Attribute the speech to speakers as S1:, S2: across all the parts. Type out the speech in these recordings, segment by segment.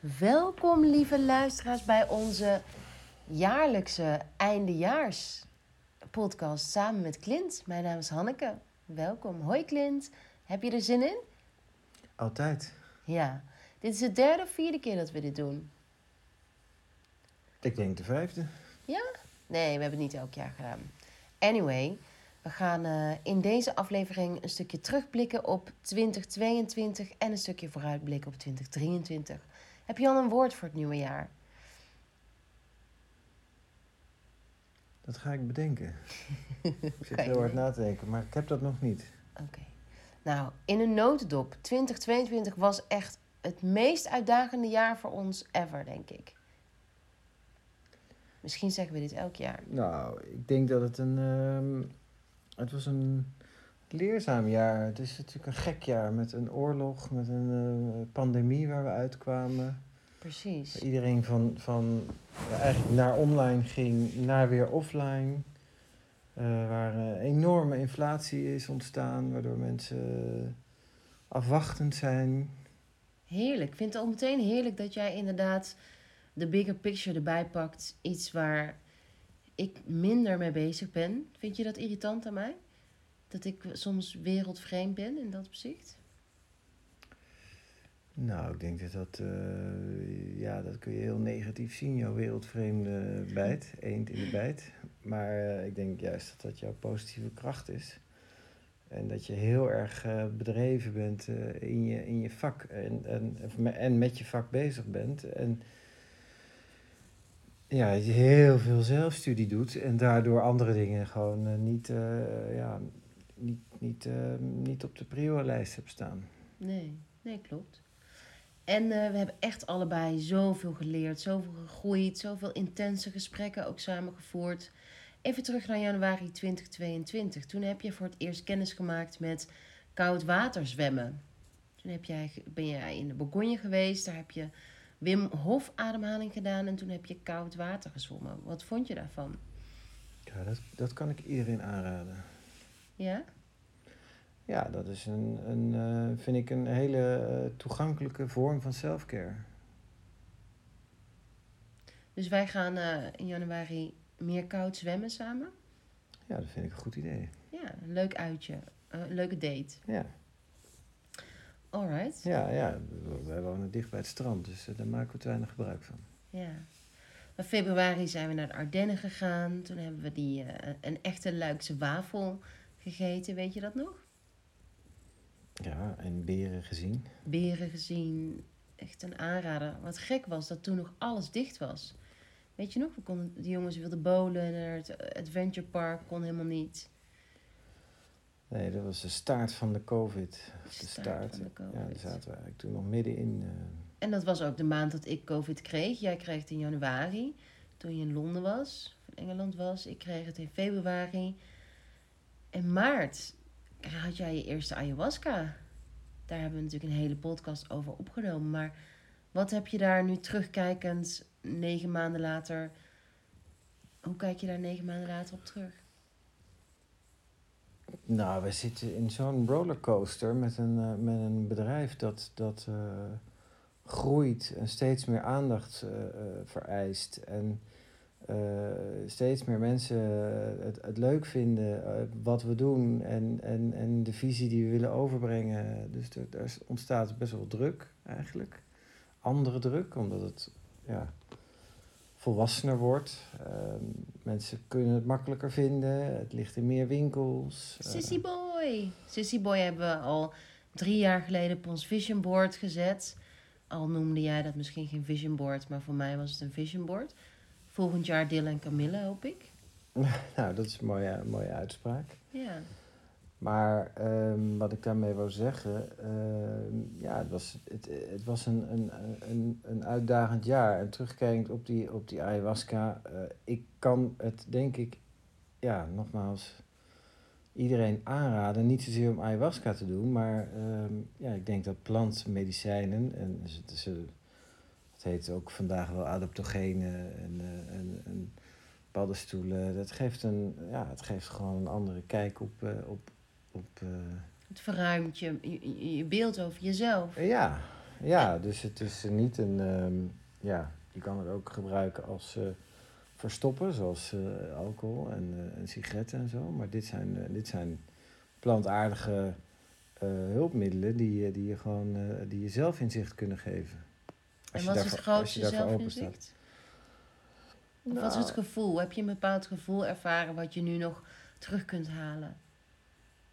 S1: Welkom, lieve luisteraars, bij onze jaarlijkse eindejaars podcast samen met Clint. Mijn naam is Hanneke. Welkom. Hoi Clint. Heb je er zin in?
S2: Altijd.
S1: Ja. Dit is de derde of vierde keer dat we dit doen.
S2: Ik denk de vijfde.
S1: Ja? Nee, we hebben het niet elk jaar gedaan. Anyway, we gaan eh, in deze aflevering een stukje terugblikken op 2022 en een stukje vooruitblikken op 2023. Heb je al een woord voor het nieuwe jaar?
S2: Dat ga ik bedenken. ik zit heel hard na te denken, maar ik heb dat nog niet.
S1: Oké. Nou, in een notendop, 2022 was echt het meest uitdagende jaar voor ons ever, denk ik. Misschien zeggen we dit elk jaar.
S2: Nou, ik denk dat het een... ehm, het was een leerzaam jaar. Het is natuurlijk een gek jaar met een oorlog, met een eh, pandemie waar we uitkwamen.
S1: Precies.
S2: Waar iedereen van, van ja, eigenlijk naar online ging, naar weer offline. Eh, waar eh, enorme inflatie is ontstaan, waardoor mensen afwachtend zijn.
S1: Heerlijk. Ik vind het al meteen heerlijk dat jij inderdaad de bigger picture erbij pakt. Iets waar ik minder mee bezig ben. Vind je dat irritant aan mij? Dat ik soms wereldvreemd ben in dat opzicht?
S2: Nou, ik denk dat dat, eh, ja, dat kun je heel negatief zien, jouw wereldvreemde bijt, eend in de bijt. Maar eh, ik denk juist dat dat jouw positieve kracht is. En dat je heel erg eh, bedreven bent in, je, in je vak en, en, en met je vak bezig bent. En ja, heel veel zelfstudie doet en daardoor andere dingen gewoon niet, ja, niet, niet, eh, niet op de prio-lijst hebt staan.
S1: Nee, nee, klopt. En eh, we hebben echt allebei zoveel geleerd, zoveel gegroeid, zoveel intense gesprekken ook samengevoerd. Even terug naar januari 2022. Toen heb je voor het eerst kennis gemaakt met koud water zwemmen. Toen heb jij, ben jij in de Bourgogne geweest, daar heb je Wim Hof ademhaling gedaan en toen heb je koud water gezwommen. Wat vond je daarvan?
S2: Ja, dat, dat kan ik iedereen aanraden.
S1: Ja?
S2: Ja, dat is een, een eh, vind ik een hele eh, toegankelijke vorm van selfcare.
S1: Dus wij gaan eh, in januari meer koud zwemmen samen.
S2: Ja, dat vind ik een goed idee.
S1: Ja, een leuk uitje. Een leuke date.
S2: Ja,
S1: Alright.
S2: ja, ja. wij wonen dicht bij het strand, dus daar maken we te weinig gebruik van.
S1: Ja. In februari zijn we naar de Ardennen gegaan. Toen hebben we die, een echte Luikse wafel gegeten. Weet je dat nog?
S2: Ja, en beren gezien.
S1: Beren gezien. Echt een aanrader. Wat gek was dat toen nog alles dicht was. Weet je nog? We konden, de jongens wilden bowlen naar het Adventure Park. Kon helemaal niet.
S2: Nee, dat was de staart van de COVID. De
S1: Staart
S2: staart.
S1: van de COVID.
S2: Ja, daar zaten we eigenlijk toen nog middenin. eh
S1: En dat was ook de maand dat ik COVID kreeg. Jij kreeg het in januari, toen je in Londen was, of in Engeland was. Ik kreeg het in februari. En maart had jij je eerste ayahuasca. Daar hebben we natuurlijk een hele podcast over opgenomen. Maar wat heb je daar nu terugkijkend, negen maanden later... Hoe kijk je daar negen maanden later op terug?
S2: Nou, we zitten in zo'n rollercoaster met een, eh, met een bedrijf dat, dat eh, groeit en steeds meer aandacht eh, vereist. En eh, steeds meer mensen eh, het, het leuk vinden eh, wat we doen en, en, en de visie die we willen overbrengen. Dus er, er ontstaat best wel druk eigenlijk. Andere druk, omdat het ja, volwassener wordt. Ehm, mensen kunnen het makkelijker vinden. Het ligt in meer winkels. Eh,
S1: Sissy Boy. Sissy Boy hebben we al drie jaar geleden op ons vision board gezet. Al noemde jij dat misschien geen vision board, maar voor mij was het een vision board. Volgend jaar Dylan en Camille, hoop ik.
S2: nou, dat is een mooie, mooie uitspraak.
S1: Ja.
S2: Maar ehm, wat ik daarmee wou zeggen, ehm, ja, het was, het, het was een, een, een, een uitdagend jaar. En terugkijkend op die, op die ayahuasca, eh, ik kan het denk ik, ja, nogmaals, iedereen aanraden. Niet zozeer om ayahuasca te doen, maar ehm, ja, ik denk dat plantmedicijnen, en ze, ze, het heet ook vandaag wel adaptogenen en, eh, en, en paddenstoelen, dat geeft, een, ja, het geeft gewoon een andere kijk op, eh, op, op eh,
S1: Het verruimt je, je, je beeld over jezelf.
S2: ja, Ja, dus het is niet een... ehm, ja, je kan het ook gebruiken als eh, verstoppen, zoals alcohol en, en sigaretten en zo. Maar dit zijn, dit zijn plantaardige hulpmiddelen die, die je gewoon die je zelf inzicht kunnen geven.
S1: En wat is het grootste zelfinzicht? Of wat is het
S2: Nou,
S1: gevoel? Heb je een bepaald gevoel ervaren wat je nu nog terug kunt halen?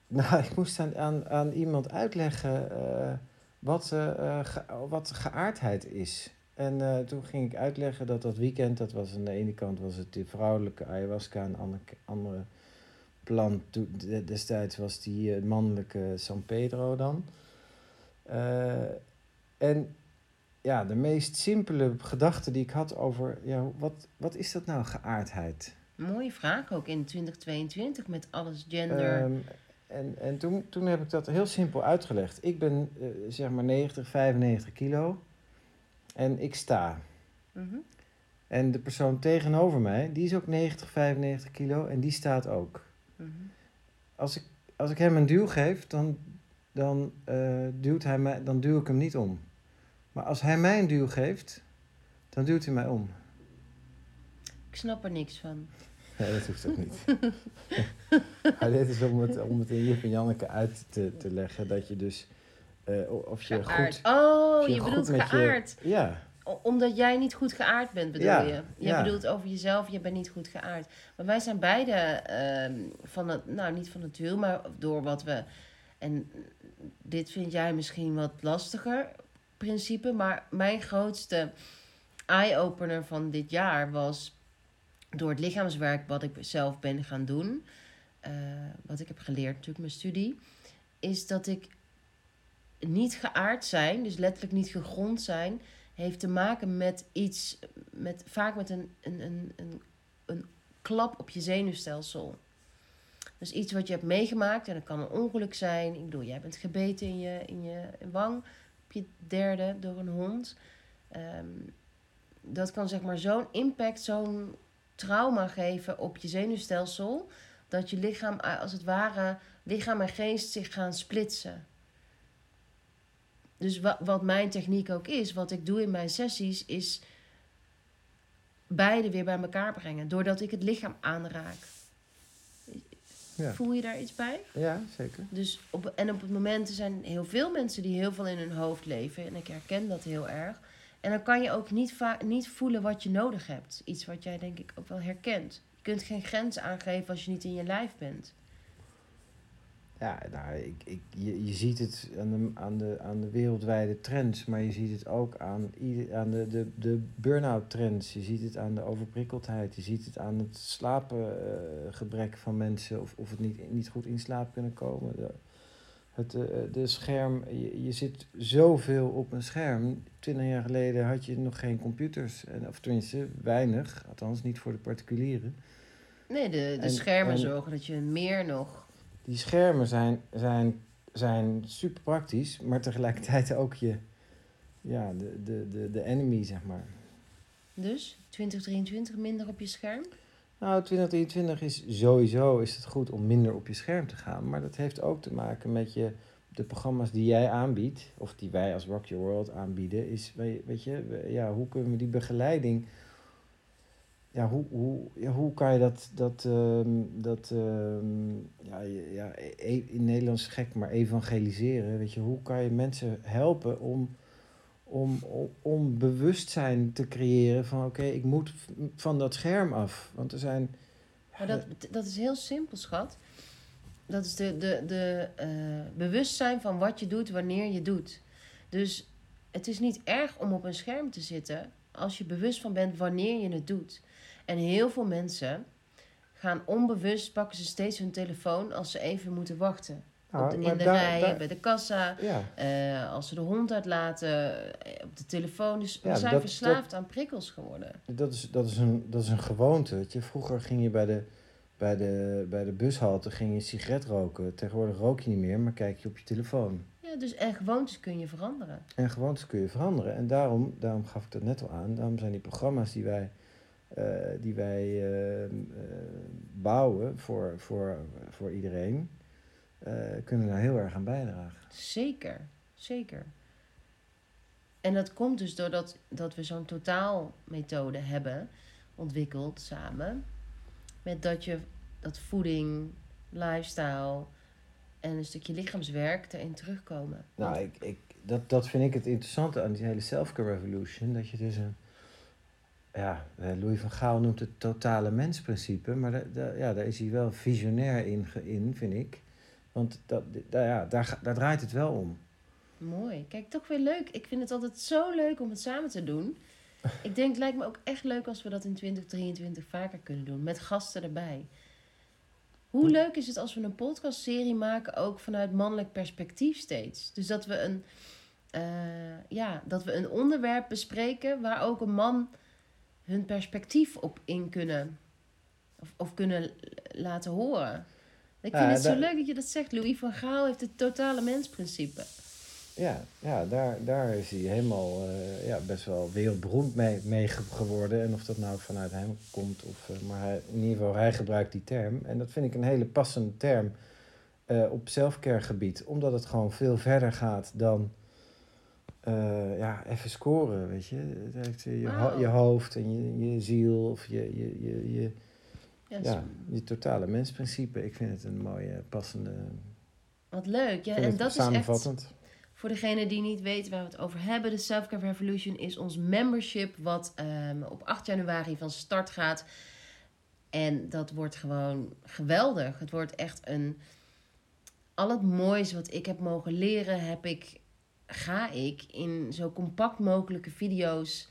S2: Nou, ik moest aan, aan, aan iemand uitleggen eh, wat, eh, eh, ge- wat geaardheid is. En toen ging ik uitleggen dat dat weekend, dat was aan de ene kant was het vrouwelijke ayahuasca, aan de andere, andere plant destijds was die mannelijke San Pedro dan. Eh, en ja, de meest simpele gedachte die ik had over, ja, wat, wat is dat nou, geaardheid?
S1: Mooie vraag ook in 2022 met alles gender.
S2: Ehm, en en toen, toen heb ik dat heel simpel uitgelegd. Ik ben eh, zeg maar 90, 95 kilo en ik sta.
S1: Mhm.
S2: En de persoon tegenover mij, die is ook 90, 95 kilo en die staat ook.
S1: Mhm.
S2: Als ik, als ik hem een duw geef, dan, dan, eh, duwt hij mij, dan duw ik hem niet om. Maar als hij mij een duw geeft, dan duwt hij mij om.
S1: Ik snap er niks van.
S2: Nee, dat hoeft ook niet. maar dit is om het, om het in Jip en Janneke uit te, te leggen. Dat je dus, eh, of je
S1: Geaard.
S2: goed...
S1: Oh, je,
S2: goed
S1: bedoelt
S2: met je-
S1: geaard.
S2: Ja,
S1: Omdat jij niet goed geaard bent, bedoel
S2: Ja,
S1: je? Je
S2: ja.
S1: bedoelt over jezelf, je bent niet goed geaard. Maar wij zijn beide ehm, van het, nou niet van het wiel, maar door wat we. En dit vind jij misschien wat lastiger, principe. Maar mijn grootste eye-opener van dit jaar was door het lichaamswerk wat ik zelf ben gaan doen. eh, wat ik heb geleerd, natuurlijk mijn studie. Is dat ik niet geaard zijn, dus letterlijk niet gegrond zijn, heeft te maken met iets, met, vaak met een, een, een, een, een klap op je zenuwstelsel. Dus iets wat je hebt meegemaakt, en dat kan een ongeluk zijn. Ik bedoel, jij bent gebeten in je, in je wang, je derde, door een hond. Ehm, dat kan zeg maar zo'n impact, zo'n trauma geven op je zenuwstelsel, dat je lichaam, eh, als het ware, lichaam en geest zich gaan splitsen. Dus wat, wat mijn techniek ook is, wat ik doe in mijn sessies, is beide weer bij elkaar brengen. Doordat ik het lichaam aanraak.
S2: Ja.
S1: Voel je daar iets bij?
S2: ja zeker.
S1: Dus op, en op het moment er zijn heel veel mensen die heel veel in hun hoofd leven. En ik herken dat heel erg. En dan kan je ook niet, niet voelen wat je nodig hebt. Iets wat jij denk ik ook wel herkent. Je kunt geen grens aangeven als je niet in je lijf bent.
S2: Ja, nou, ik, ik, je, je ziet het aan de, aan, de, aan de wereldwijde trends, maar je ziet het ook aan, aan de, de, de burn-out trends. Je ziet het aan de overprikkeldheid. Je ziet het aan het slapengebrek van mensen of, of het niet, niet goed in slaap kunnen komen. De, het eh, de scherm, je, je zit zoveel op een scherm. Twintig jaar geleden had je nog geen computers, en, of tenminste weinig, althans niet voor de particulieren.
S1: Nee, de, de
S2: En-
S1: schermen
S2: en-
S1: zorgen dat je meer nog...
S2: Die schermen zijn, zijn, zijn super praktisch, maar tegelijkertijd ook je, ja, de, de, de, de enemy, zeg maar.
S1: Dus 2023 minder op je scherm?
S2: Nou, 2023 is sowieso is het goed om minder op je scherm te gaan. Maar dat heeft ook te maken met je, de programma's die jij aanbiedt, of die wij als Rock Your World aanbieden. Is, weet weet je, ja, hoe kunnen we die begeleiding. Ja, hoe, hoe, ja, hoe kan je dat, dat, ehm, dat ehm, ja, ja, e- in Nederlands gek, maar evangeliseren? Weet je, hoe kan je mensen helpen om, om, om, om bewustzijn te creëren van oké, ik moet van dat scherm af. Want er zijn.
S1: Maar dat, dat is heel simpel, schat. Dat is de, de, de eh, bewustzijn van wat je doet, wanneer je doet. Dus het is niet erg om op een scherm te zitten als je bewust van bent wanneer je het doet. En heel veel mensen gaan onbewust, pakken ze steeds hun telefoon als ze even moeten wachten. Op de, in de
S2: daar-
S1: rij,
S2: daar-
S1: bij de kassa,
S2: ja,
S1: eh, als ze de hond uitlaten, eh, op de telefoon. Dus we
S2: Ja,
S1: zijn
S2: dat-
S1: verslaafd aan prikkels geworden.
S2: dat is, dat is, een, dat is een gewoonte. Weet je. Vroeger ging je bij de, bij, de, bij de bushalte ging je sigaret roken. Tegenwoordig rook je niet meer, maar kijk je op je telefoon.
S1: Ja, dus en gewoontes kun je veranderen.
S2: En gewoontes kun je veranderen. En daarom, daarom gaf ik dat net al aan, daarom zijn die programma's die wij, die wij eh, eh, bouwen voor, voor, voor iedereen, eh, kunnen daar heel erg aan bijdragen.
S1: Zeker, zeker. En dat komt dus doordat dat we zo'n totaalmethode hebben ontwikkeld samen. Met dat je dat voeding, lifestyle en een stukje lichaamswerk erin terugkomen.
S2: Nou, ik, ik, dat, dat vind ik het interessante aan die hele self-care revolution. Dat je dus een... Ja, eh, Louis van Gaal noemt het totale mensprincipe. Maar da, da- ja, daar is hij wel visionair in, in vind ik. Want dat, da- ja, daar, daar draait het wel om.
S1: Mooi. Kijk, toch weer leuk. Ik vind het altijd zo leuk om het samen te doen. Ik denk, het lijkt me ook echt leuk als we dat in 2023 vaker kunnen doen. Met gasten erbij. Hoe leuk is het als we een podcastserie maken, ook vanuit mannelijk perspectief steeds? Dus dat we een, eh, ja, dat we een onderwerp bespreken waar ook een man hun perspectief op in kunnen. Of, of kunnen laten horen. Ik vind
S2: Ja,
S1: het zo
S2: daar-
S1: leuk dat je dat zegt. Louis van Gaal heeft het totale mensprincipe.
S2: Ja, ja daar, daar is hij helemaal eh, ja, best wel wereldberoemd mee, mee ge- geworden. En of dat nou vanuit hem komt, of, eh, maar hij, in ieder geval, hij gebruikt die term. En dat vind ik een hele passende term eh, op selfcare gebied. Omdat het gewoon veel verder gaat dan eh, ja, even scoren, weet je. Het heeft je, je hoofd en je, je ziel of je, je, je, je,
S1: Ja,
S2: ja, je totale mensprincipe. Ik vind het een mooie, passende...
S1: Wat leuk. Ja, en dat is echt voor degene die niet weten waar we het over hebben. De Selfcare Revolution is ons membership wat ehm, op 8 januari van start gaat. En dat wordt gewoon geweldig. Het wordt echt een... Al het moois wat ik heb mogen leren, heb ik, ga ik in zo compact mogelijke video's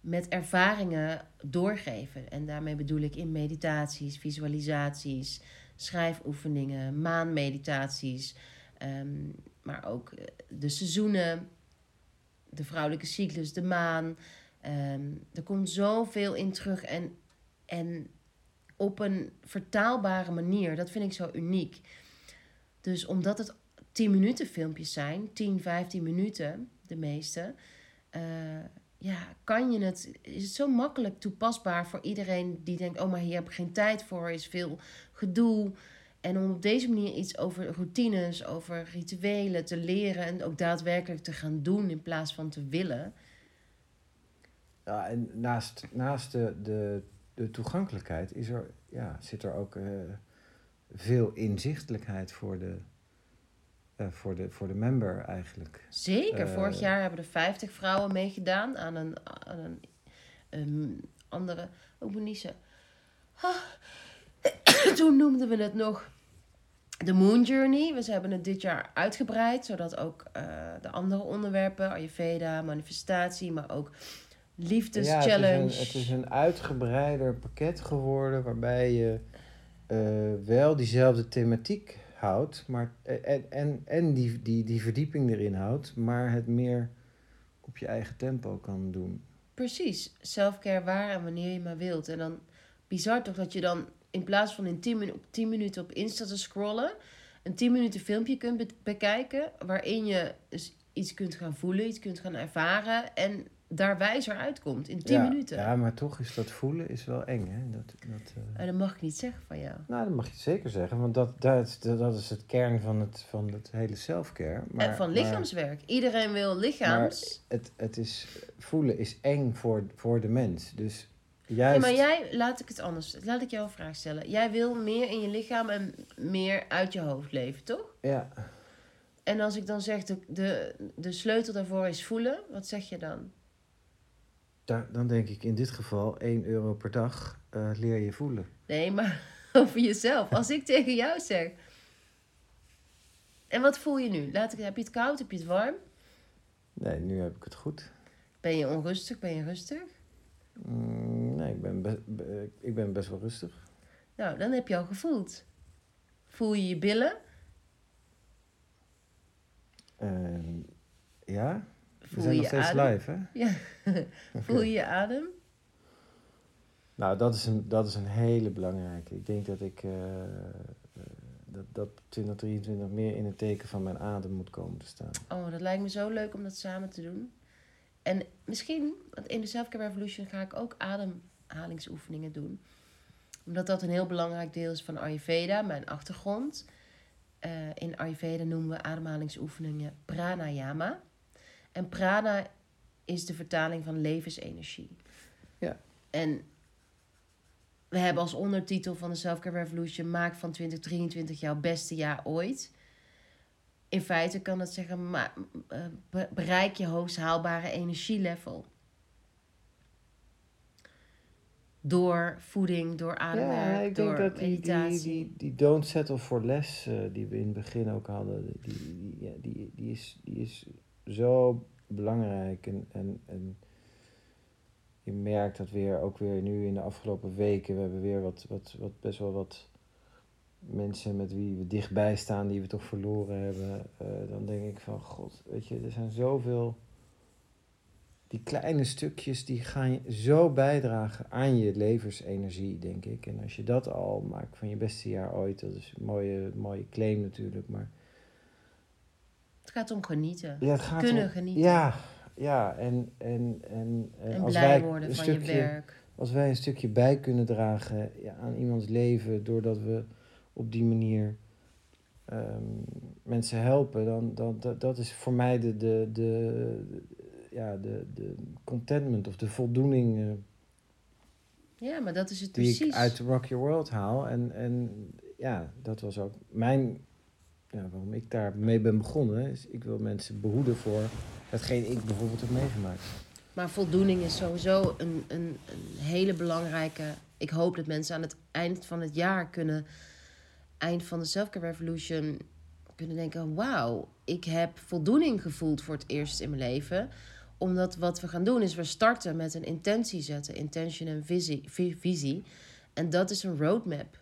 S1: met ervaringen doorgeven. En daarmee bedoel ik in meditaties, visualisaties, schrijfoefeningen, maanmeditaties, ehm, maar ook eh, de seizoenen, de vrouwelijke cyclus, de maan. Ehm, er komt zoveel in terug en, en op een vertaalbare manier. Dat vind ik zo uniek. Dus omdat het 10 minuten filmpjes zijn, 10, 15 minuten, de meeste, eh, ja, kan je het, is het zo makkelijk toepasbaar voor iedereen die denkt, oh maar hier heb ik geen tijd voor, is veel gedoe. En om op deze manier iets over routines, over rituelen te leren en ook daadwerkelijk te gaan doen in plaats van te willen.
S2: Ja, en naast, naast de, de, de toegankelijkheid is er, ja, zit er ook eh, veel inzichtelijkheid voor de, voor, de, voor de member eigenlijk.
S1: Zeker,
S2: Eh.
S1: vorig jaar hebben er 50 vrouwen meegedaan aan een, aan een andere, ook Bonice. Ah. Toen noemden we het nog de Moon Journey. We hebben het dit jaar uitgebreid, zodat ook eh, de andere onderwerpen, Ayurveda, manifestatie, maar ook liefdeschallenge.
S2: Ja, het, is een, het is een uitgebreider pakket geworden waarbij je eh, wel diezelfde thematiek houdt, maar, en, en, en die, die, die verdieping erin houdt, maar het meer op je eigen tempo kan doen.
S1: Precies, selfcare waar en wanneer je maar wilt. En dan bizar toch dat je dan in plaats van in 10 minu- op 10 minuten op Insta te scrollen, een 10 minuten filmpje kunt be- bekijken waarin je dus iets kunt gaan voelen, iets kunt gaan ervaren en daar wijzer uitkomt in 10
S2: ja,
S1: minuten.
S2: Ja, maar toch is dat voelen is wel eng, hè? Dat, dat,
S1: En dat mag ik niet zeggen van jou.
S2: Nou, dat mag je zeker zeggen, want dat, dat, dat is het kern van het, van het hele selfcare. Maar,
S1: en van
S2: maar-
S1: lichaamswerk. Iedereen wil lichaams.
S2: het, het is, voelen is eng voor, voor de mens. Dus
S1: Ja,
S2: juist...
S1: maar jij, laat ik het anders, laat ik jou een vraag stellen. Jij wil meer in je lichaam en meer uit je hoofd leven, toch?
S2: Ja,
S1: En als ik dan zeg, de, de, de sleutel daarvoor is voelen, wat zeg je dan?
S2: Daar, dan denk ik in dit geval 1 euro per dag eh, leer je voelen.
S1: Nee, maar over jezelf. Als ik tegen jou zeg. En wat voel je nu? Laat ik, heb je het koud? Heb je het warm?
S2: Nee, nu heb ik het goed.
S1: Ben je onrustig? Ben je rustig?
S2: Mm, nee, ik ben, be- be- ik ben best wel rustig.
S1: Nou, dan heb je al gevoeld. Voel je je billen?
S2: Ehm, ja, we
S1: Voel
S2: zijn
S1: je
S2: nog steeds
S1: adem?
S2: live, hè?
S1: Ja. Voel je je adem?
S2: Nou, dat is, een, dat is een hele belangrijke. Ik denk dat ik eh, eh, dat, dat 2023 meer in het teken van mijn adem moet komen te staan.
S1: Oh, dat lijkt me zo leuk om dat samen te doen. En misschien, want in de Selfcare Revolution ga ik ook ademhalingsoefeningen doen. Omdat dat een heel belangrijk deel is van Ayurveda, mijn achtergrond. Eh, in Ayurveda noemen we ademhalingsoefeningen pranayama. En prana is de vertaling van levensenergie.
S2: Ja.
S1: En we hebben als ondertitel van de Selfcare Revolution... maak van 2023 jouw beste jaar ooit. In feite kan dat zeggen, ma- eh, be- bereik je hoogst haalbare energielevel. Door voeding, door ademwerk,
S2: Ja, ik
S1: door
S2: denk dat die, die,
S1: meditatie.
S2: die, die don't settle for less, eh, die we in het begin ook hadden, die, die, ja, die, die, is, die is zo belangrijk. En, en, en je merkt dat weer, ook weer nu in de afgelopen weken, we hebben weer wat, wat, wat best wel wat mensen met wie we dichtbij staan, die we toch verloren hebben. Eh, dan denk ik van, god, weet je, er zijn zoveel... Die kleine stukjes die gaan zo bijdragen aan je levensenergie, denk ik. En als je dat al maakt van je beste jaar ooit, dat is een mooie, mooie claim natuurlijk. Maar
S1: Het gaat om genieten.
S2: ja, het gaat
S1: Kunnen
S2: om-
S1: genieten.
S2: Ja, ja. En, en, en, en,
S1: en
S2: als
S1: blij
S2: wij
S1: worden
S2: een
S1: van
S2: stukje,
S1: je werk.
S2: Als wij een stukje bij kunnen dragen ja, aan iemands leven, doordat we op die manier ehm, mensen helpen, dan, dan dat, dat is voor mij de, de, de, ja, de, de contentment of de voldoening. eh,
S1: Ja, maar dat is het
S2: die
S1: precies.
S2: ik uit Rock Your World haal. En, en ja, dat was ook mijn, ja, waarom ik daar mee ben begonnen. Is ik wil mensen behoeden voor hetgeen ik bijvoorbeeld heb meegemaakt.
S1: Maar voldoening is sowieso een, een, een hele belangrijke. Ik hoop dat mensen aan het eind van het jaar kunnen, eind van de Selfcare Revolution, kunnen denken: wauw, ik heb voldoening gevoeld voor het eerst in mijn leven. Omdat wat we gaan doen is we starten met een intentie zetten, intention en visie. vi- visie. En dat is een roadmap.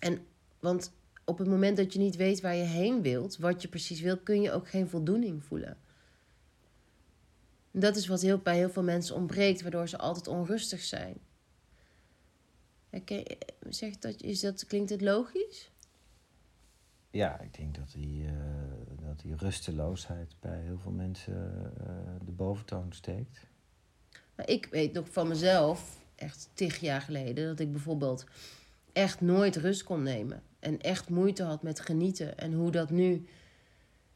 S1: En want op het moment dat je niet weet waar je heen wilt, wat je precies wilt, kun je ook geen voldoening voelen. En Dat is wat heel, bij heel veel mensen ontbreekt, waardoor ze altijd onrustig zijn. Zeg dat, is dat, klinkt het logisch?
S2: Ja, ik denk dat die, eh, dat die rusteloosheid bij heel veel mensen eh, de boventoon steekt.
S1: Maar ik weet nog van mezelf, echt tig jaar geleden, dat ik bijvoorbeeld echt nooit rust kon nemen. En echt moeite had met genieten. En hoe dat nu,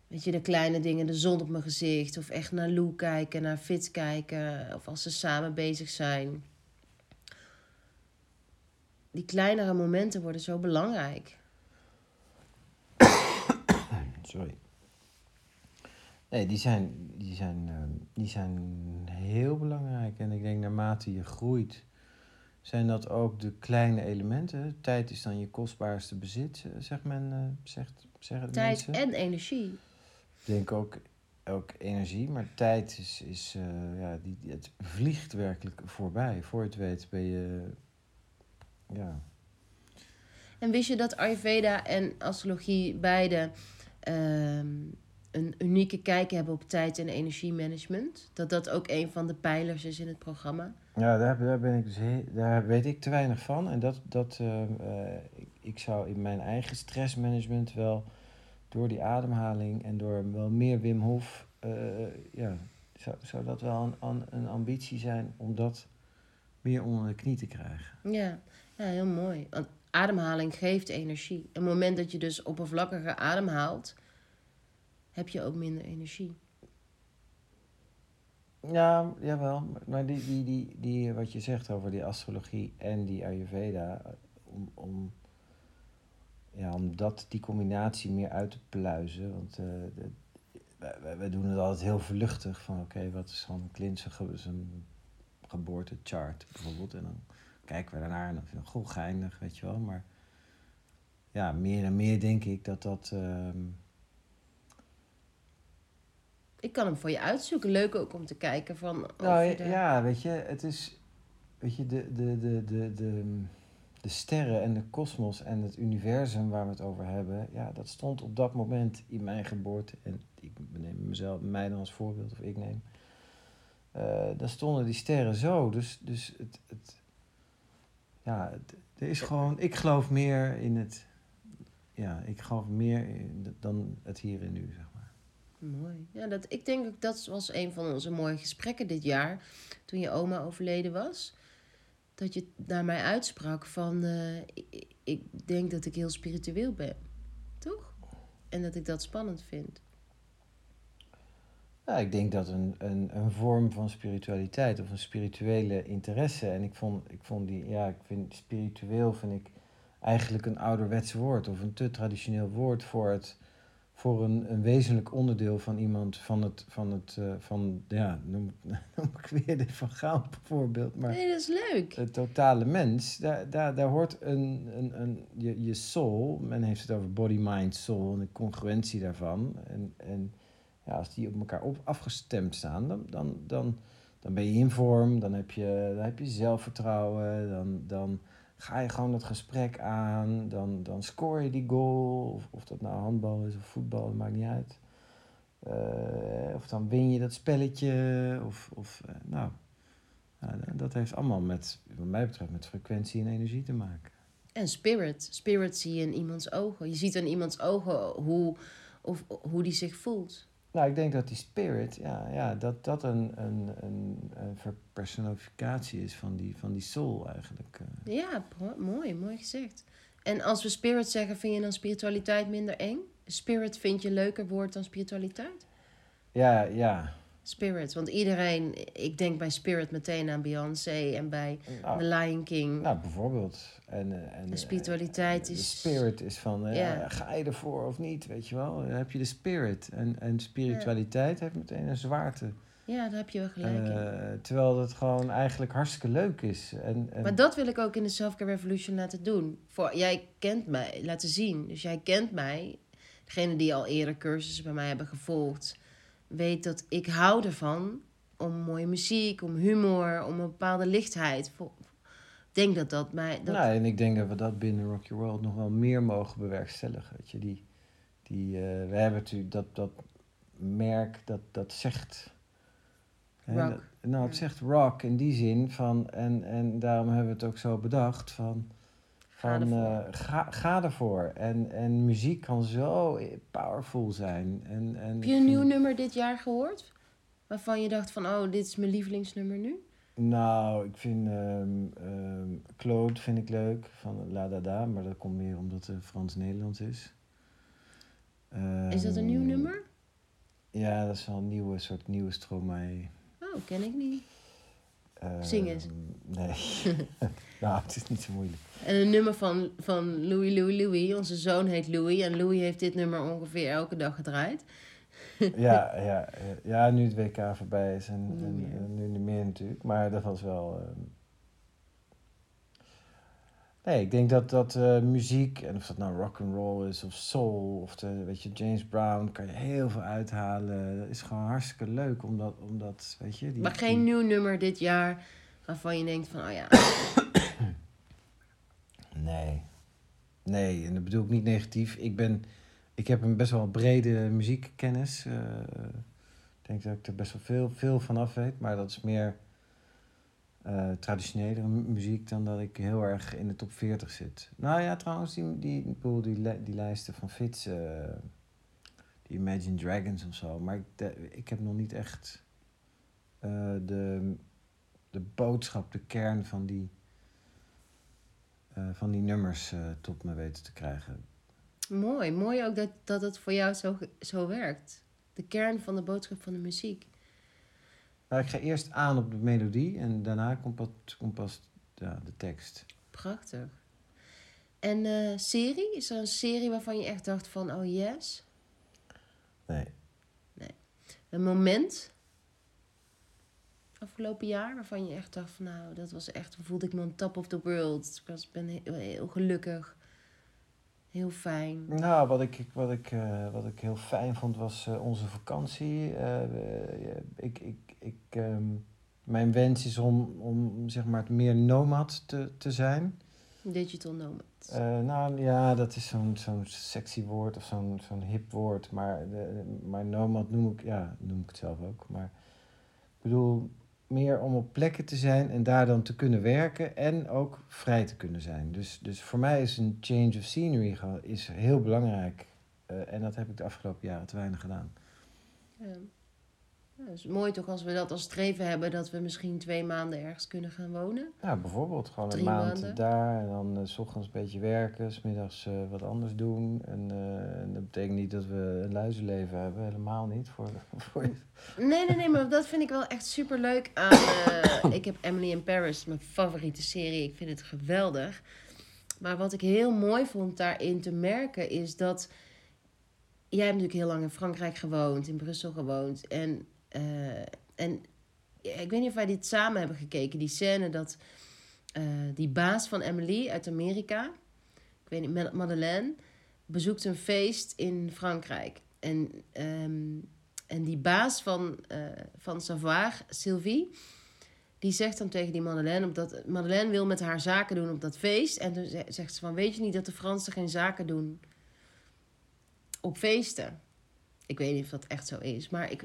S1: weet je, de kleine dingen, de zon op mijn gezicht. Of echt naar Lou kijken, naar Fit kijken. Of als ze samen bezig zijn. Die kleinere momenten worden zo belangrijk.
S2: Sorry. Nee, die zijn, die, zijn, ehm, die zijn heel belangrijk. En ik denk naarmate je groeit, zijn dat ook de kleine elementen. Tijd is dan je kostbaarste bezit, eh, zegt men, eh, zegt, zeggen
S1: Tijd
S2: mensen.
S1: en energie.
S2: Ik denk ook, ook energie, maar tijd is, is eh, ja, die, het vliegt werkelijk voorbij. Voor je het weet ben je, ja,
S1: En wist je dat Ayurveda en astrologie beide ehm, een unieke kijk hebben op tijd- en energiemanagement? Dat dat ook een van de pijlers is in het programma?
S2: Ja, daar, ben ik dus daar weet ik te weinig van. En dat, dat eh, eh, ik, ik zou in mijn eigen stressmanagement wel door die ademhaling en door wel meer Wim Hof, eh, ja, zou, zou dat wel een, een ambitie zijn om dat meer onder de knie te krijgen.
S1: Ja, ja heel mooi. Want ademhaling geeft energie. Op het moment dat je dus oppervlakkiger ademhaalt, heb je ook minder energie.
S2: Ja, jawel. maar- die, die, die, die, wat je zegt over die astrologie en die Ayurveda, om, om, ja, om dat, die combinatie meer uit te pluizen. Want eh, de, wij, doen het altijd heel vluchtig van oké, wat is dan Clint zijn, zijn geboortechart bijvoorbeeld. En dan kijken we daarnaar en dan vinden we goh, geinig, weet je wel. Maar ja, meer en meer denk ik dat dat... ehm,
S1: Ik kan hem voor je uitzoeken. Leuk ook om te kijken van...
S2: Nou ja, weet je, het is. Weet je, de, de, de, de, de, de sterren en de kosmos en het universum waar we het over hebben, ja, dat stond op dat moment in mijn geboorte. En ik neem mezelf, mij dan als voorbeeld, of ik neem. eh daar stonden die sterren zo. Dus, dus het, het. Ja, het, er is gewoon. Ik geloof meer in het. Ja, ik geloof meer in dan het hier en nu, zeg maar.
S1: Mooi. Ja, dat, ik denk ook dat was een van onze mooie gesprekken dit jaar. Toen je oma overleden was. Dat je naar mij uitsprak van... eh, ik, ik denk dat ik heel spiritueel ben. Toch? En dat ik dat spannend vind.
S2: Ja, ik denk dat een, een, een vorm van spiritualiteit of een spirituele interesse. En ik vond, ik vond die, ja, ik vind spiritueel vind ik eigenlijk een ouderwets woord of een te traditioneel woord voor het voor een, een wezenlijk onderdeel van iemand van het, van het, uh, van, ja, noem, noem ik weer de Van Gaal bijvoorbeeld, maar...
S1: Nee, dat is leuk.
S2: Het totale mens, daar, daar, daar hoort een, een, een, je, je soul, men heeft het over body, mind, soul en de congruentie daarvan. En, en ja, als die op elkaar op, afgestemd staan, dan, dan, dan, dan ben je in vorm, dan heb je, dan heb je zelfvertrouwen, dan... dan ga je gewoon het gesprek aan, dan, dan scoor je die goal. Of, of dat nou handbal is of voetbal, dat maakt niet uit. Uh, of dan win je dat spelletje. Of, of uh, nou, dat heeft allemaal met, wat mij betreft, met frequentie en energie te maken.
S1: En spirit. Spirit zie je in iemands ogen. Je ziet in iemands ogen hoe, of, hoe die zich voelt.
S2: Nou, ik denk dat die spirit, ja, ja dat dat een, een, een, een verpersonificatie is van die, van die soul eigenlijk.
S1: Eh. Ja, mooi, mooi gezegd. En als we spirit zeggen, vind je dan spiritualiteit minder eng? Spirit vind je leuker woord dan spiritualiteit?
S2: Ja, ja.
S1: Spirit, want iedereen, ik denk bij Spirit meteen aan Beyoncé en bij nou, The Lion King.
S2: Nou, bijvoorbeeld. En, eh, en,
S1: de spiritualiteit
S2: is...
S1: De
S2: spirit is van, ja. ga je ervoor of niet, weet je wel. Dan heb je de spirit. En, en spiritualiteit heeft meteen een zwaarte.
S1: Ja, daar heb je wel gelijk
S2: in. Terwijl het gewoon eigenlijk hartstikke leuk is. En, en...
S1: Maar dat wil ik ook in de Self-Care Revolution laten doen. Voor, jij kent mij, laten zien. Dus jij kent mij. Degene die al eerder cursussen bij mij hebben gevolgd weet dat ik hou ervan om mooie muziek, om humor, om een bepaalde lichtheid. Ik denk dat dat mij. Dat...
S2: Nou, en ik denk dat we dat binnen Rock Your World nog wel meer mogen bewerkstelligen. Weet je, die, die, uh, we hebben natuurlijk dat, dat merk dat, dat zegt.
S1: Rock.
S2: nou, het zegt rock in die zin van. En, en daarom hebben we het ook zo bedacht van van, ga, ervoor. Uh, ga, ga ervoor. En, en muziek kan zo powerful zijn. En, en
S1: Heb je een nieuw nummer dit jaar gehoord? Waarvan je dacht van, oh, dit is mijn lievelingsnummer nu?
S2: Nou, ik vind um, um, Claude vind ik leuk, van La Dada. Maar dat komt meer omdat het Frans-Nederlands is.
S1: Um, is dat een nieuw ehm, nummer?
S2: Ja, dat is wel een nieuwe soort nieuwe Stromae.
S1: Oh, ken ik niet. Zing eens.
S2: Nee. nou, het is niet zo moeilijk.
S1: En een nummer van, van Louis, Louis, Louis. Onze zoon heet Louis. En Louis heeft dit nummer ongeveer elke dag gedraaid.
S2: ja, ja, ja, nu het WK voorbij is en, en, nu niet meer natuurlijk. Maar dat was wel... Uh... Nee, ik denk dat, dat uh, muziek, en of dat nou rock and roll is of soul, of de, weet je, James Brown, kan je heel veel uithalen. Dat is gewoon hartstikke leuk, omdat, omdat weet je... Die,
S1: maar geen nieuw nummer dit jaar waarvan je denkt van, oh ja...
S2: Nee. Nee, en dat bedoel ik niet negatief. Ik, ben, ik heb een best wel brede muziekkennis. Uh, ik denk dat ik er best wel veel, veel van af weet. Maar dat is meer traditionele muziek dan dat ik heel erg in de top 40 zit. Nou ja, trouwens, die, die, die, die, die lijsten van Fits, uh, die Imagine Dragons of zo. Maar ik, ik heb nog niet echt de, de boodschap, de kern van die eh, van die nummers tot me weten te krijgen.
S1: Mooi, mooi ook dat, dat het voor jou zo, zo werkt. De kern van de boodschap van de muziek.
S2: Nou, ik ga eerst aan op de melodie en daarna komt, pas, komt pas ja, de tekst.
S1: Prachtig. En uh, serie? Is er een serie waarvan je echt dacht van, oh yes?
S2: Nee.
S1: Nee. Een moment afgelopen jaar waarvan je echt dacht van nou, dat was echt, voelde ik me on top of the world. Ik was, ben heel, heel gelukkig. Heel fijn.
S2: Nou, wat ik, wat ik, uh, wat ik heel fijn vond was uh, onze vakantie. Uh, ik, ik, ik, um, mijn wens is om, om zeg maar meer nomad te, te zijn.
S1: Digital nomad.
S2: nou ja, dat is zo'n zo'n sexy woord of zo'n zo'n hip woord. Maar, de, maar nomad noem ik, ja, noem ik het zelf ook. Maar ik bedoel, meer om op plekken te zijn en daar dan te kunnen werken en ook vrij te kunnen zijn. Dus, dus voor mij is een change of scenery is heel belangrijk. Uh, en dat heb ik de afgelopen jaren te weinig gedaan.
S1: Het is mooi toch als we dat als streven hebben dat we misschien twee maanden ergens kunnen gaan wonen.
S2: Ja, bijvoorbeeld gewoon
S1: Drie
S2: een maand
S1: maanden.
S2: daar en dan eh, s ochtends een beetje werken, smiddags eh wat anders doen. En, eh, en dat betekent niet dat we een luizenleven hebben, helemaal niet. Voor, voor je.
S1: Nee, nee, nee, maar dat vind ik wel echt super leuk aan. ik heb Emily in Paris, mijn favoriete serie. Ik vind het geweldig. Maar wat ik heel mooi vond daarin te merken is dat. Jij hebt natuurlijk heel lang in Frankrijk gewoond, in Brussel gewoond. En, eh, en ik weet niet of wij dit samen hebben gekeken. Die scène dat eh, die baas van Emily uit Amerika, ik weet niet, Mad- Madeleine, bezoekt een feest in Frankrijk. En, ehm, en die baas van, eh, van Savoir, Sylvie, die zegt dan tegen die Madeleine, omdat Madeleine wil met haar zaken doen op dat feest. En toen ze- zegt ze van, weet je niet dat de Fransen geen zaken doen op feesten? Ik weet niet of dat echt zo is, maar ik,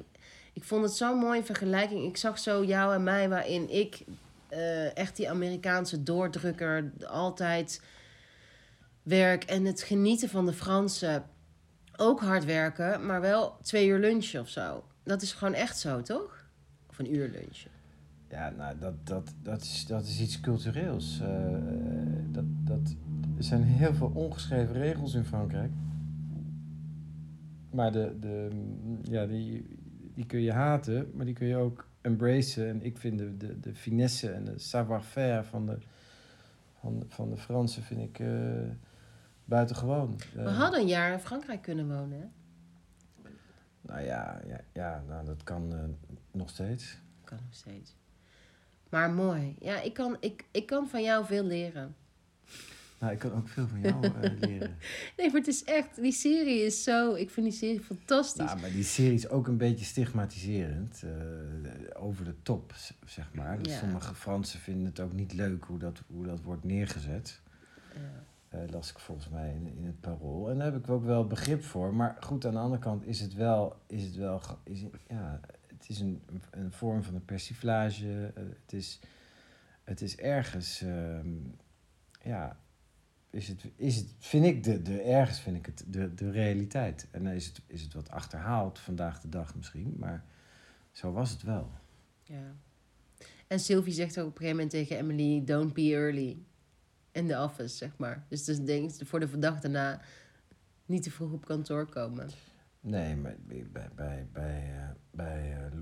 S1: ik vond het zo'n mooie vergelijking. Ik zag zo jou en mij waarin ik eh, echt die Amerikaanse doordrukker altijd werk en het genieten van de Fransen ook hard werken, maar wel twee uur lunchen of zo. Dat is gewoon echt zo, toch? Of een uur lunchen.
S2: Ja, nou, dat, dat, dat, is, dat is iets cultureels. Eh, dat, dat, er zijn heel veel ongeschreven regels in Frankrijk. Maar de, de, ja, die, die kun je haten, maar die kun je ook embracen. En ik vind de, de, de finesse en de savoir-faire van de, van, van de Fransen vind ik eh, buitengewoon.
S1: We
S2: Eh,
S1: hadden een jaar in Frankrijk kunnen wonen, hè?
S2: Nou ja, ja, ja nou, dat kan eh, nog steeds.
S1: Kan nog steeds. Maar mooi. Ja, ik kan, ik, ik kan van jou veel leren.
S2: Nou, ik kan ook veel van jou eh, leren.
S1: Nee, maar het is echt... Die serie is zo... Ik vind die serie fantastisch.
S2: Nou, maar die serie is ook een beetje stigmatiserend. eh, over de top, zeg maar. Dus
S1: Ja.
S2: sommige Fransen vinden het ook niet leuk hoe dat, hoe dat wordt neergezet.
S1: Ja.
S2: Eh, las ik volgens mij in, in het parool. En daar heb ik ook wel begrip voor. Maar goed, aan de andere kant is het wel... Is het, wel is het, ja, het is een, een vorm van een persiflage. het, is, het is ergens... ehm, ja, is het, is het, vind ik de, de, ergens vind ik het de, de realiteit. En dan is het, is het wat achterhaald vandaag de dag misschien, maar zo was het wel.
S1: ja. En Sylvie zegt ook op een gegeven moment tegen Emily... Don't be early. In the office, zeg maar. Dus dus denk voor de dag daarna... Niet te vroeg op kantoor komen.
S2: Nee, maar bij, bij, bij, bij, eh, bij, eh,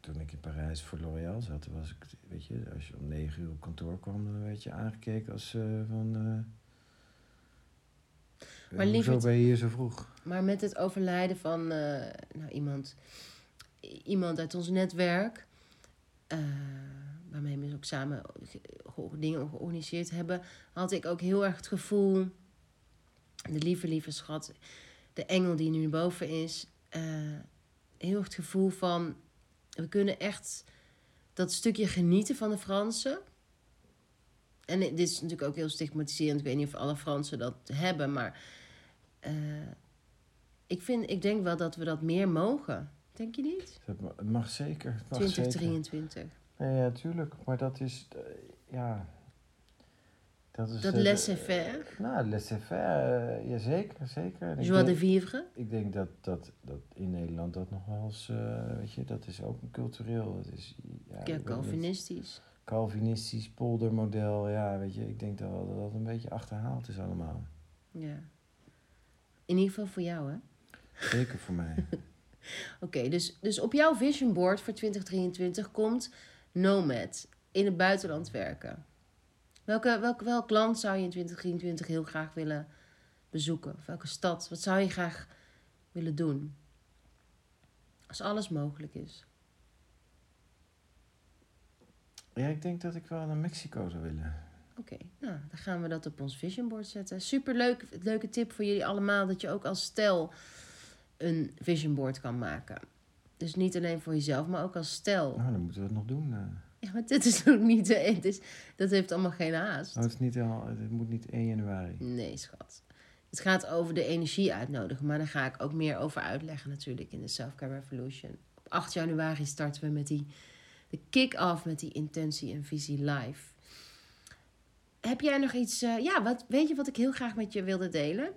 S2: toen ik in Parijs voor L'Oréal zat, was ik, weet je, als je om negen uur op kantoor kwam, dan werd je aangekeken als eh, van.
S1: Maar
S2: hoezo
S1: lieverd-
S2: ben je hier zo vroeg?
S1: Maar met het overlijden van eh, nou, iemand, iemand uit ons netwerk, eh, waarmee we ook samen ge- ge- dingen georganiseerd hebben, had ik ook heel erg het gevoel, de lieve, lieve schat, de engel die nu boven is, eh, heel erg het gevoel van, we kunnen echt dat stukje genieten van de Fransen. En dit is natuurlijk ook heel stigmatiserend. Ik weet niet of alle Fransen dat hebben, maar eh, ik, vind, ik denk wel dat we dat meer mogen. Denk je niet?
S2: Het ma- het mag zeker. Het mag zeker.
S1: 2023.
S2: Nee, ja, tuurlijk. Maar dat is, eh, ja... Dat, is,
S1: Dat
S2: eh,
S1: laissez-faire.
S2: Nou, laissez-faire, ja, zeker, zeker. En ik
S1: Joie de vivre.
S2: Ik denk dat, dat, dat in Nederland dat nog wel eens, weet je, dat is ook een cultureel, dat is, ja,
S1: Ja, Calvinistisch.
S2: Calvinistisch poldermodel, ja, weet je, ik denk dat dat een beetje achterhaald is allemaal.
S1: Ja. In ieder geval voor jou, hè?
S2: Zeker voor mij.
S1: Oké, dus, dus op jouw vision board voor 2023 komt Nomad. In het buitenland werken. Welke, welk, welk land zou je in 2023 heel graag willen bezoeken? Of welke stad? Wat zou je graag willen doen? Als alles mogelijk is.
S2: Ja, ik denk dat ik wel naar Mexico zou willen.
S1: Oké, nou, dan gaan we dat op ons vision board zetten. Superleuk, leuke tip voor jullie allemaal, dat je ook als stel een vision board kan maken. Dus niet alleen voor jezelf, maar ook als stel.
S2: Nou, dan moeten we het nog doen. eh.
S1: Ja, maar dit is ook niet, het is, dat heeft allemaal geen haast.
S2: Oh, het, is niet al, het moet niet 1 januari.
S1: Nee, schat. Het gaat over de energie uitnodigen, maar daar ga ik ook meer over uitleggen natuurlijk in de Self-Care Revolution. Op 8 januari starten we met die, de kick-off met die intentie en visie live heb jij nog iets? Eh, ja, wat, weet je wat ik heel graag met je wilde delen?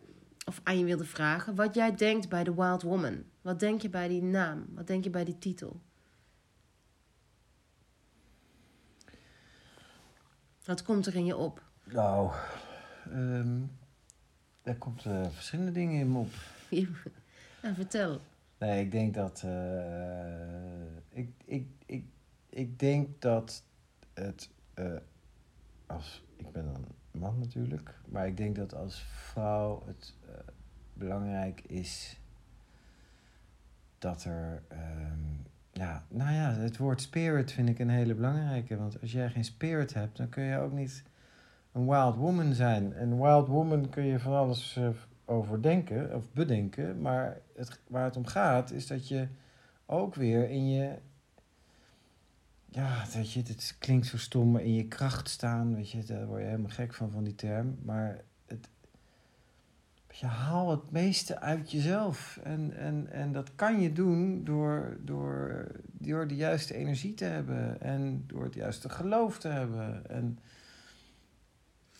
S1: Of aan je wilde vragen? Wat jij denkt bij The Wild Woman. Wat denk je bij die naam? Wat denk je bij die titel? Wat komt er in je op?
S2: Nou, ehm, er komt eh, verschillende dingen in me op.
S1: vertel.
S2: Nee, ik denk dat. Eh, ik, ik, ik, ik denk dat het als ik ben dan man natuurlijk. Maar ik denk dat als vrouw het eh, belangrijk is. Dat er. ehm, ja, nou ja, het woord spirit vind ik een hele belangrijke. Want als jij geen spirit hebt, dan kun je ook niet een wild woman zijn. En wild woman kun je van alles eh, over denken of bedenken. Maar het, waar het om gaat, is dat je ook weer in je. Ja, dat je, het klinkt zo stom, maar in je kracht staan. Weet je, daar word je helemaal gek van, van die term. Maar het, je haal het meeste uit jezelf. En, en, en dat kan je doen door, door, door de juiste energie te hebben. En door het juiste geloof te hebben. En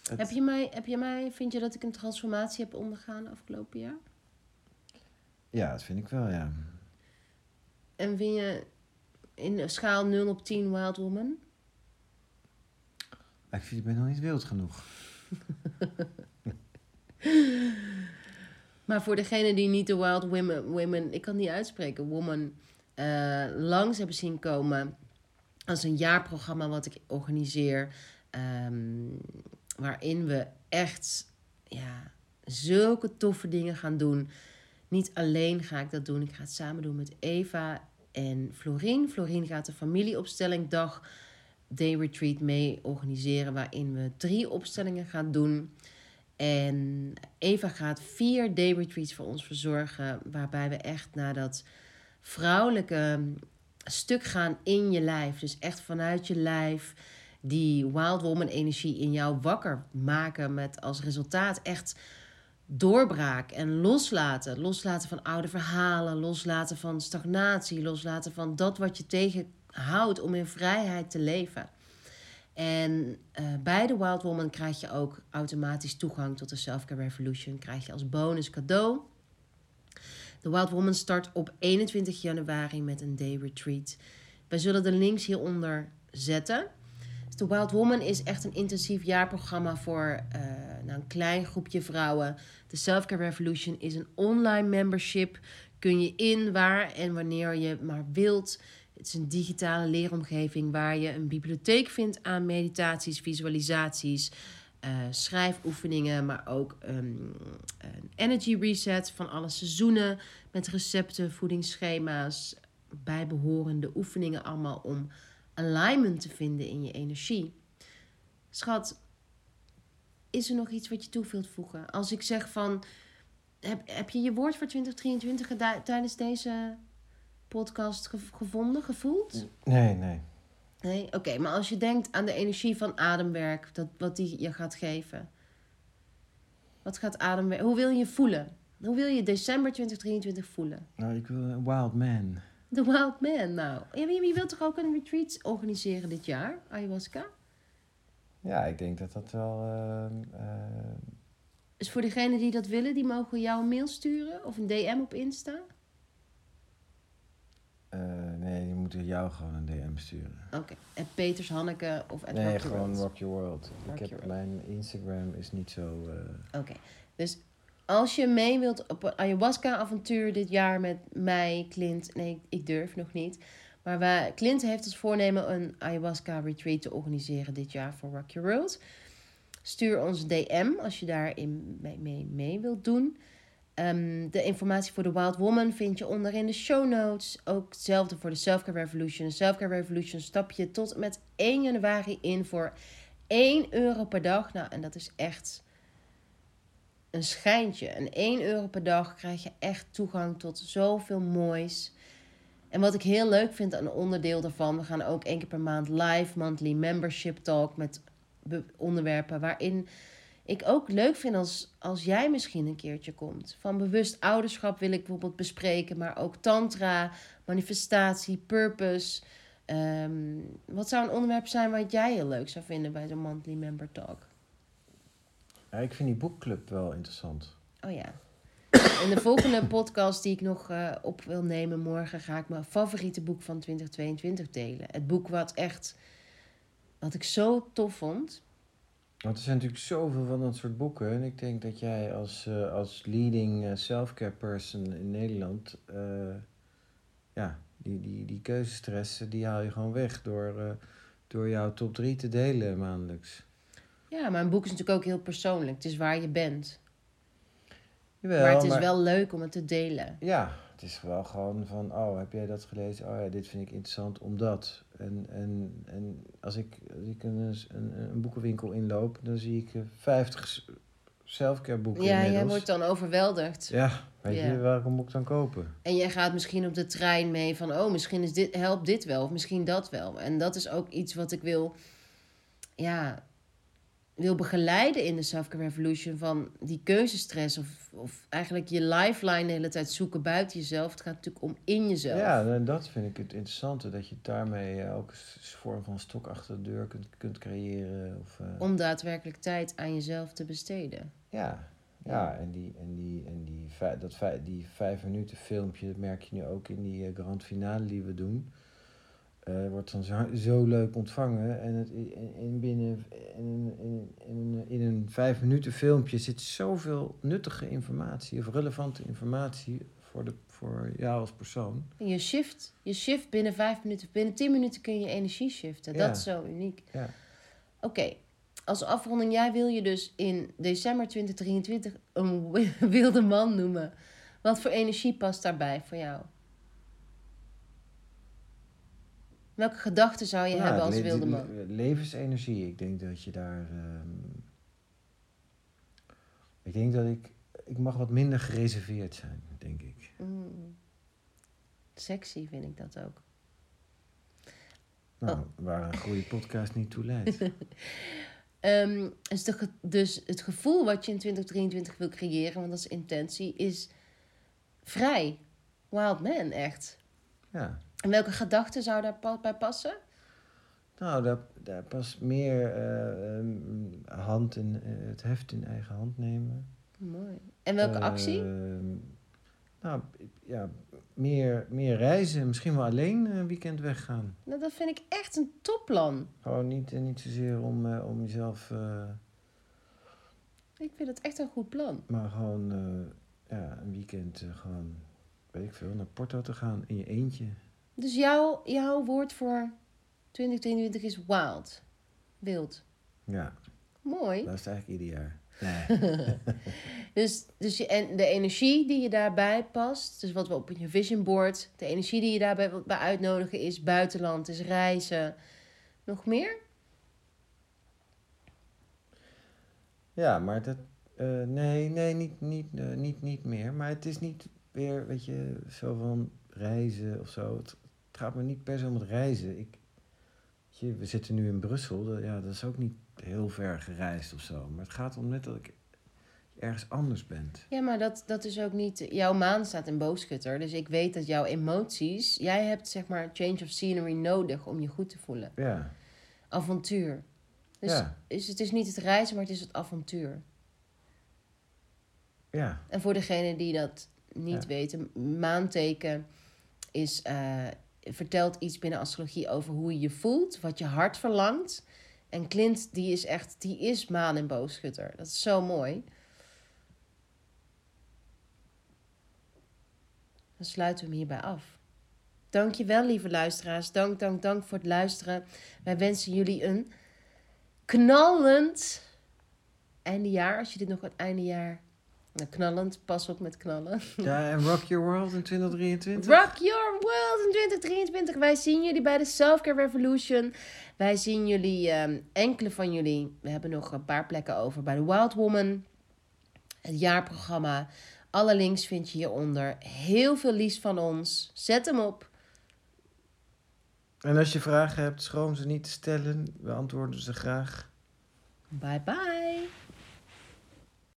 S2: het-
S1: Heb je, mij, heb je mij, vind je dat ik een transformatie heb ondergaan afgelopen jaar?
S2: Ja, dat vind ik wel, ja.
S1: En vind je in een schaal 0 op 10 Wild Woman?
S2: Ik vind, ben nog niet wild genoeg.
S1: Maar voor degene die niet de Wild Women, women ik kan het niet uitspreken, Woman, eh, langs hebben zien komen. als een jaarprogramma wat ik organiseer. ehm, waarin we echt ja, zulke toffe dingen gaan doen. Niet alleen ga ik dat doen, ik ga het samen doen met Eva en Florien. Florien gaat de familieopstelling dag day retreat mee organiseren, waarin we drie opstellingen gaan doen. En Eva gaat vier day retreats voor ons verzorgen, waarbij we echt naar dat vrouwelijke stuk gaan in je lijf. Dus echt vanuit je lijf die wild woman energie in jou wakker maken met als resultaat echt doorbraak en loslaten. Loslaten van oude verhalen, loslaten van stagnatie, loslaten van dat wat je tegenhoudt om in vrijheid te leven. En eh, bij de Wild Woman krijg je ook automatisch toegang tot de Self-Care Revolution. Krijg je als bonus cadeau. De Wild Woman start op 21 januari met een day retreat. Wij zullen de links hieronder zetten. De Wild Woman is echt een intensief jaarprogramma voor eh, nou, een klein groepje vrouwen. De Self-Care Revolution is een online membership. Kun je in waar en wanneer je maar wilt. Het is een digitale leeromgeving waar je een bibliotheek vindt aan meditaties, visualisaties, eh, schrijfoefeningen, maar ook ehm, een energy reset van alle seizoenen met recepten, voedingsschema's, bijbehorende oefeningen allemaal om alignment te vinden in je energie. Schat, is er nog iets wat je toe wilt voegen? Als ik zeg van, heb, heb je je woord voor 2023 geda- tijdens deze podcast gev- gevonden, gevoeld?
S2: Nee, nee.
S1: Nee? Oké, maar als je denkt aan de energie van ademwerk, dat, wat die je gaat geven. Wat gaat ademwerk, hoe wil je je voelen? Hoe wil je december 2023 voelen?
S2: Nou, ik wil een wild man.
S1: The Wild Man, nou. Ja, je wilt toch ook een retreat organiseren dit jaar, ayahuasca?
S2: Ja, ik denk dat dat wel... eh,
S1: Dus voor degenen die dat willen, die mogen jou een mail sturen of een DM op Insta.
S2: eh, nee, die moeten jou gewoon een DM sturen.
S1: Oké, en Peters Hanneke of at
S2: nee,
S1: Rock
S2: gewoon
S1: World.
S2: Rock Your World.
S1: Rock
S2: ik heb,
S1: Your
S2: mijn Instagram is niet zo... eh,
S1: Oké, dus als je mee wilt op een ayahuasca-avontuur dit jaar met mij, Clint... Nee, ik durf nog niet. Maar wij, Clint heeft als voornemen een ayahuasca-retreat te organiseren dit jaar voor Rock Your World. Stuur ons DM als je daarin mee, mee, mee wilt doen. Ehm, de informatie voor de Wild Woman vind je onder in de show notes. Ook hetzelfde voor de Selfcare Revolution. De Selfcare Revolution stap je tot met 1 januari in voor 1 euro per dag. Nou, en dat is echt een schijntje. En 1 euro per dag krijg je echt toegang tot zoveel moois. En wat ik heel leuk vind aan onderdeel daarvan, we gaan ook één keer per maand live monthly membership talk met onderwerpen waarin ik ook leuk vind als, als jij misschien een keertje komt. Van bewust ouderschap wil ik bijvoorbeeld bespreken, maar ook tantra, manifestatie, purpose. Ehm, wat zou een onderwerp zijn wat jij heel leuk zou vinden bij zo'n monthly member talk?
S2: Ja, ik vind die boekclub wel interessant.
S1: Oh ja. In de volgende podcast die ik nog eh, op wil nemen morgen ga ik mijn favoriete boek van 2022 delen. Het boek wat echt, wat ik zo tof vond.
S2: Want er zijn natuurlijk zoveel van dat soort boeken. En ik denk dat jij als, eh, als leading eh, self-care person in Nederland... ja, die, die, die keuzestress, die haal je gewoon weg door, door jouw top 3 te delen maandelijks.
S1: Ja, maar een boek is natuurlijk ook heel persoonlijk. Het is waar je bent.
S2: Jawel,
S1: maar het is wel leuk om het te delen.
S2: Ja, het is wel gewoon van, oh, heb jij dat gelezen? Oh ja, dit vind ik interessant omdat. En, en, en als ik, als ik een, een, een boekenwinkel inloop, dan zie ik eh, 50 selfcare boeken
S1: Ja, jij
S2: inmiddels.
S1: wordt dan overweldigd.
S2: Ja, weet
S1: Ja.
S2: je, moet ik dan kopen?
S1: En jij gaat misschien op de trein mee van, oh, misschien is dit, helpt dit wel, of misschien dat wel. En dat is ook iets wat ik wil, ja, wil begeleiden in de Self-Care Revolution. Van die keuzestress, of, of eigenlijk je lifeline de hele tijd zoeken buiten jezelf. Het gaat natuurlijk om in jezelf.
S2: Ja, en dat vind ik het interessante, dat je daarmee eh, ook een vorm van stok achter de deur kunt, kunt creëren. Of, eh,
S1: Om daadwerkelijk tijd aan jezelf te besteden.
S2: Ja, ja, en, die, en, die, en die, dat die vijf minuten filmpje, dat merk je nu ook in die eh, grand finale die we doen. Eh, wordt dan zo, zo leuk ontvangen. En het, in, in binnen in, een- in, in, in een vijf minuten filmpje zit zoveel nuttige informatie of relevante informatie voor, de, voor jou als persoon.
S1: En je shift, je shift binnen vijf minuten, binnen tien minuten kun je energie shiften.
S2: Ja.
S1: Dat is zo uniek.
S2: Ja.
S1: Oké, als afronding, jij wil je dus in december 2023 een wi- wilde man noemen. Wat voor energie past daarbij voor jou? Welke gedachten zou je
S2: Nou,
S1: hebben als wilde man?
S2: Levensenergie. Ik denk dat je daar. ehm, ik denk dat ik. Ik mag wat minder gereserveerd zijn, denk ik.
S1: Mm. Sexy vind ik dat ook.
S2: Nou,
S1: Oh.
S2: waar een goede podcast niet toe leidt.
S1: Ehm, de ge- dus het gevoel wat je in 2023 wil creëren, want dat is intentie, is vrij. Wild man, echt.
S2: ja.
S1: En welke gedachten zou daar bij passen?
S2: Nou, daar, daar past meer eh, ehm, hand in, eh, het heft in eigen hand nemen.
S1: Mooi. En welke actie?
S2: Nou, ja, meer, meer reizen. Misschien wel alleen een weekend weggaan.
S1: Nou, dat vind ik echt een topplan.
S2: Gewoon niet, niet zozeer om, eh, om jezelf... eh,
S1: Ik vind het echt een goed plan.
S2: Maar gewoon eh, ja, een weekend eh, gewoon, weet ik veel, naar Porto te gaan in je eentje.
S1: Dus jouw, jouw woord voor 2022 is wild. Wild.
S2: Ja,
S1: Mooi.
S2: dat is eigenlijk ieder jaar. Nee.
S1: Dus, dus je, en de energie die je daarbij past, dus wat we op je vision board, de energie die je daarbij bij uitnodigen is buitenland, is reizen. Nog meer?
S2: ja, maar dat, eh, nee, nee, niet, niet, eh, niet, niet meer. Maar het is niet weer, weet je, zo van reizen of zo. Het gaat me niet per se om het reizen. Ik, weet je, we zitten nu in Brussel, dat, ja, dat is ook niet heel ver gereisd of zo. Maar het gaat om net dat ik ergens anders ben.
S1: Ja, maar dat, dat is ook niet. Jouw maan staat in boogschutter. Dus ik weet dat jouw emoties. Jij hebt zeg maar change of scenery nodig om je goed te voelen.
S2: Ja,
S1: Avontuur. Dus,
S2: Ja.
S1: dus het is niet het reizen, maar het is het avontuur.
S2: ja,
S1: En voor degene die dat niet
S2: Ja.
S1: weten, maanteken is, eh, vertelt iets binnen astrologie over hoe je je voelt, wat je hart verlangt. En Clint, die is echt, die is maan en boogschutter. Dat is zo mooi. Dan sluiten we hem hierbij af. Dankjewel, lieve luisteraars. Dank, dank, dank voor het luisteren. Wij wensen jullie een knallend eindejaar. Als je dit nog een eindejaar... Nou, knallend, pas op met knallen.
S2: ja, en Rock Your World in 2023.
S1: Rock your world in 2023. Wij zien jullie bij de Selfcare Revolution. Wij zien jullie, ehm, enkele van jullie. We hebben nog een paar plekken over bij de Wild Woman. Het jaarprogramma. Alle links vind je hieronder. Heel veel liefs van ons. Zet hem op.
S2: En als je vragen hebt, schroom ze niet te stellen. We antwoorden ze graag.
S1: Bye bye.